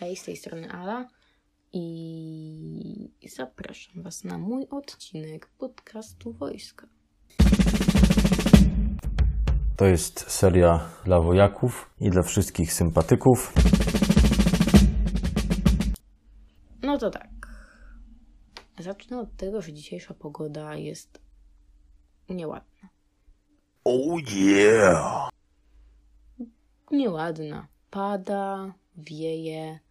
Hej, z tej strony Ala i zapraszam Was na mój odcinek podcastu Wojska. To jest seria dla wojaków i dla wszystkich sympatyków. No to tak. Zacznę od tego, że dzisiejsza pogoda jest nieładna. Oh yeah! Nieładna. Pada, wieje.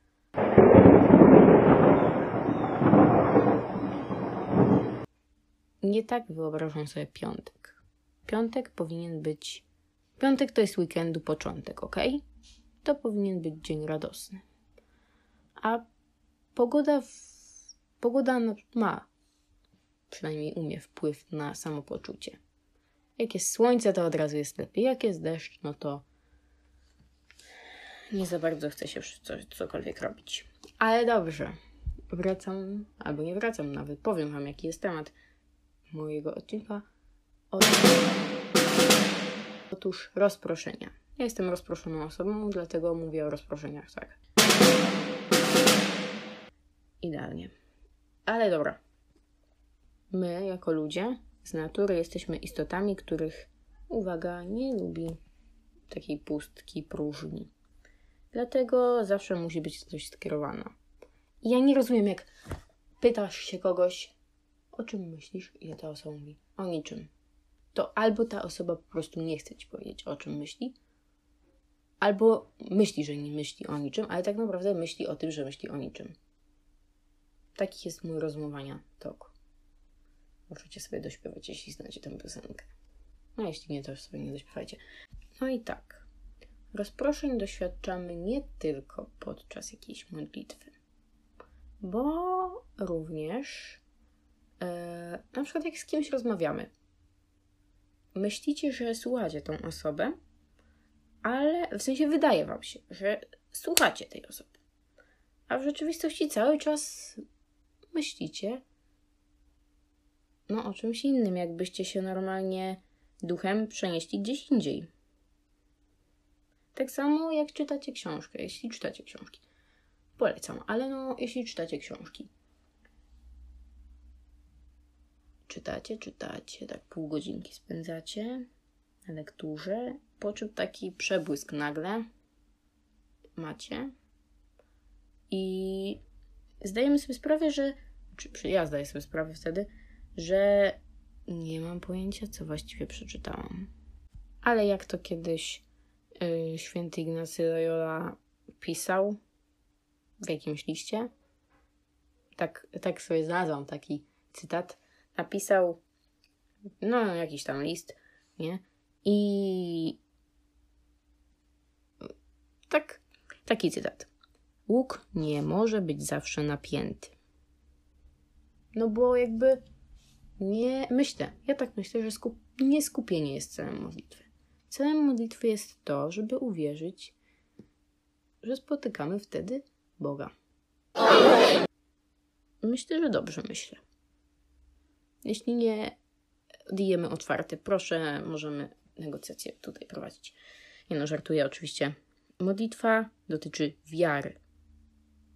Nie tak wyobrażam sobie piątek. Piątek powinien być. Piątek to jest weekendu początek, ok? To powinien być dzień radosny. A pogoda, w... pogoda no- ma, przynajmniej u mnie, wpływ na samopoczucie. Jak jest słońce, to od razu jest lepiej. Jak jest deszcz, no to nie za bardzo chce się coś, cokolwiek robić. Ale dobrze. Wracam, albo nie wracam nawet. Powiem Wam, jaki jest temat mojego odcinka. Otóż rozproszenia. Ja jestem rozproszoną osobą, dlatego mówię o rozproszeniach, tak. Idealnie. Ale dobra. My, jako ludzie, z natury jesteśmy istotami, których, uwaga, nie lubi takiej pustki, próżni. Dlatego zawsze musi być coś skierowane. Ja nie rozumiem, jak pytasz się kogoś, o czym myślisz, i ta osoba mówi, o niczym. To albo ta osoba po prostu nie chce ci powiedzieć, o czym myśli, albo myśli, że nie myśli o niczym, ale tak naprawdę myśli o tym, że myśli o niczym. Taki jest mój rozumowania tok. Możecie sobie dośpiewać, jeśli znacie tę piosenkę. No, jeśli nie, to sobie nie dośpiewajcie. No i tak. Rozproszeń doświadczamy nie tylko podczas jakiejś modlitwy, bo również na przykład jak z kimś rozmawiamy. Myślicie, że słuchacie tą osobę, ale w sensie wydaje wam się, że słuchacie tej osoby. A w rzeczywistości cały czas myślicie no o czymś innym, jakbyście się normalnie duchem przenieśli gdzieś indziej. Tak samo jak czytacie książkę, jeśli czytacie książki. Polecam, ale no, jeśli czytacie książki. Czytacie, czytacie, tak pół godzinki spędzacie na lekturze, po czym taki przebłysk nagle macie. I zdajemy sobie sprawę, że, czy ja zdaję sobie sprawę wtedy, że nie mam pojęcia, co właściwie przeczytałam. Ale jak to kiedyś yy, święty Ignacy Loyola pisał w jakimś liście, tak, tak sobie znalazłam taki cytat, napisał no jakiś tam list, nie? I tak, taki cytat. Łuk nie może być zawsze napięty. No bo jakby nie myślę, ja tak myślę, że skup, nie skupienie jest celem modlitwy. Celem modlitwy jest to, żeby uwierzyć, że spotykamy wtedy Boga. Myślę, że dobrze myślę. Jeśli nie dijemy otwarte, proszę, możemy negocjacje tutaj prowadzić. Nie no, żartuję oczywiście. Modlitwa dotyczy wiary,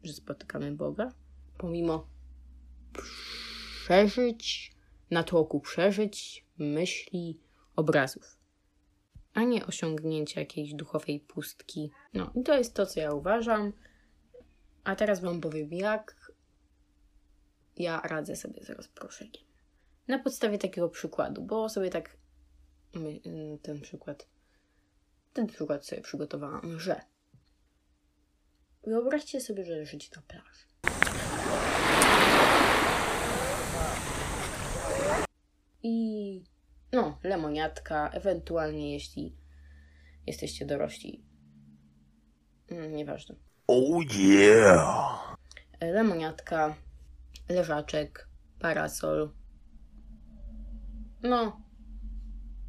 że spotykamy Boga, pomimo przeżyć, natłoku przeżyć, myśli, obrazów, a nie osiągnięcia jakiejś duchowej pustki. No i to jest to, co ja uważam. A teraz Wam powiem, jak ja radzę sobie z rozproszeniem. Na podstawie takiego przykładu, bo sobie tak ten przykład, ten przykład sobie przygotowałam, że wyobraźcie sobie, że życie na plaży. I no, lemoniatka, ewentualnie jeśli jesteście dorośli. Mm, nieważne. Oh yeah! Lemoniatka, leżaczek, parasol. No,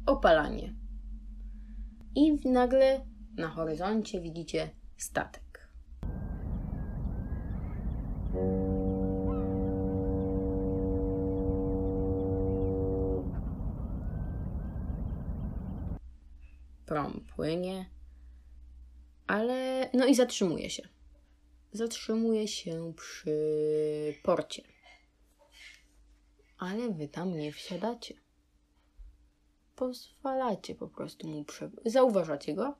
opalanie. I nagle na horyzoncie widzicie statek. Prom płynie, ale no i zatrzymuje się. zatrzymuje się przy porcie. Ale wy tam nie wsiadacie. Pozwalacie po prostu mu przepłynąć. Zauważacie go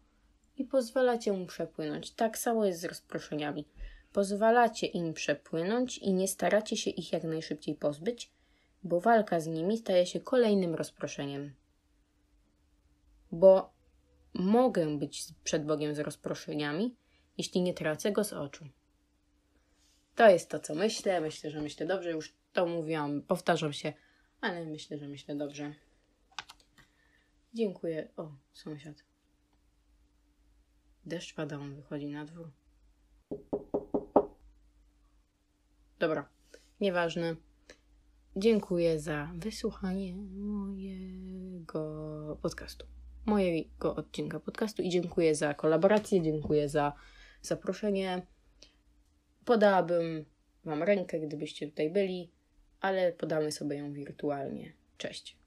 i pozwalacie mu przepłynąć. Tak samo jest z rozproszeniami. Pozwalacie im przepłynąć i nie staracie się ich jak najszybciej pozbyć, bo walka z nimi staje się kolejnym rozproszeniem. Bo mogę być przed Bogiem z rozproszeniami, jeśli nie tracę go z oczu. To jest to, co myślę. Myślę, że myślę dobrze. Już to mówiłam, powtarzam się, ale myślę, że myślę dobrze. Dziękuję. O, sąsiad. Deszcz pada, on wychodzi na dwór. Dobra, nieważne. Dziękuję za wysłuchanie mojego podcastu, mojego odcinka podcastu i dziękuję za kolaborację, dziękuję za zaproszenie. Podałabym Wam rękę, gdybyście tutaj byli, ale podamy sobie ją wirtualnie. Cześć.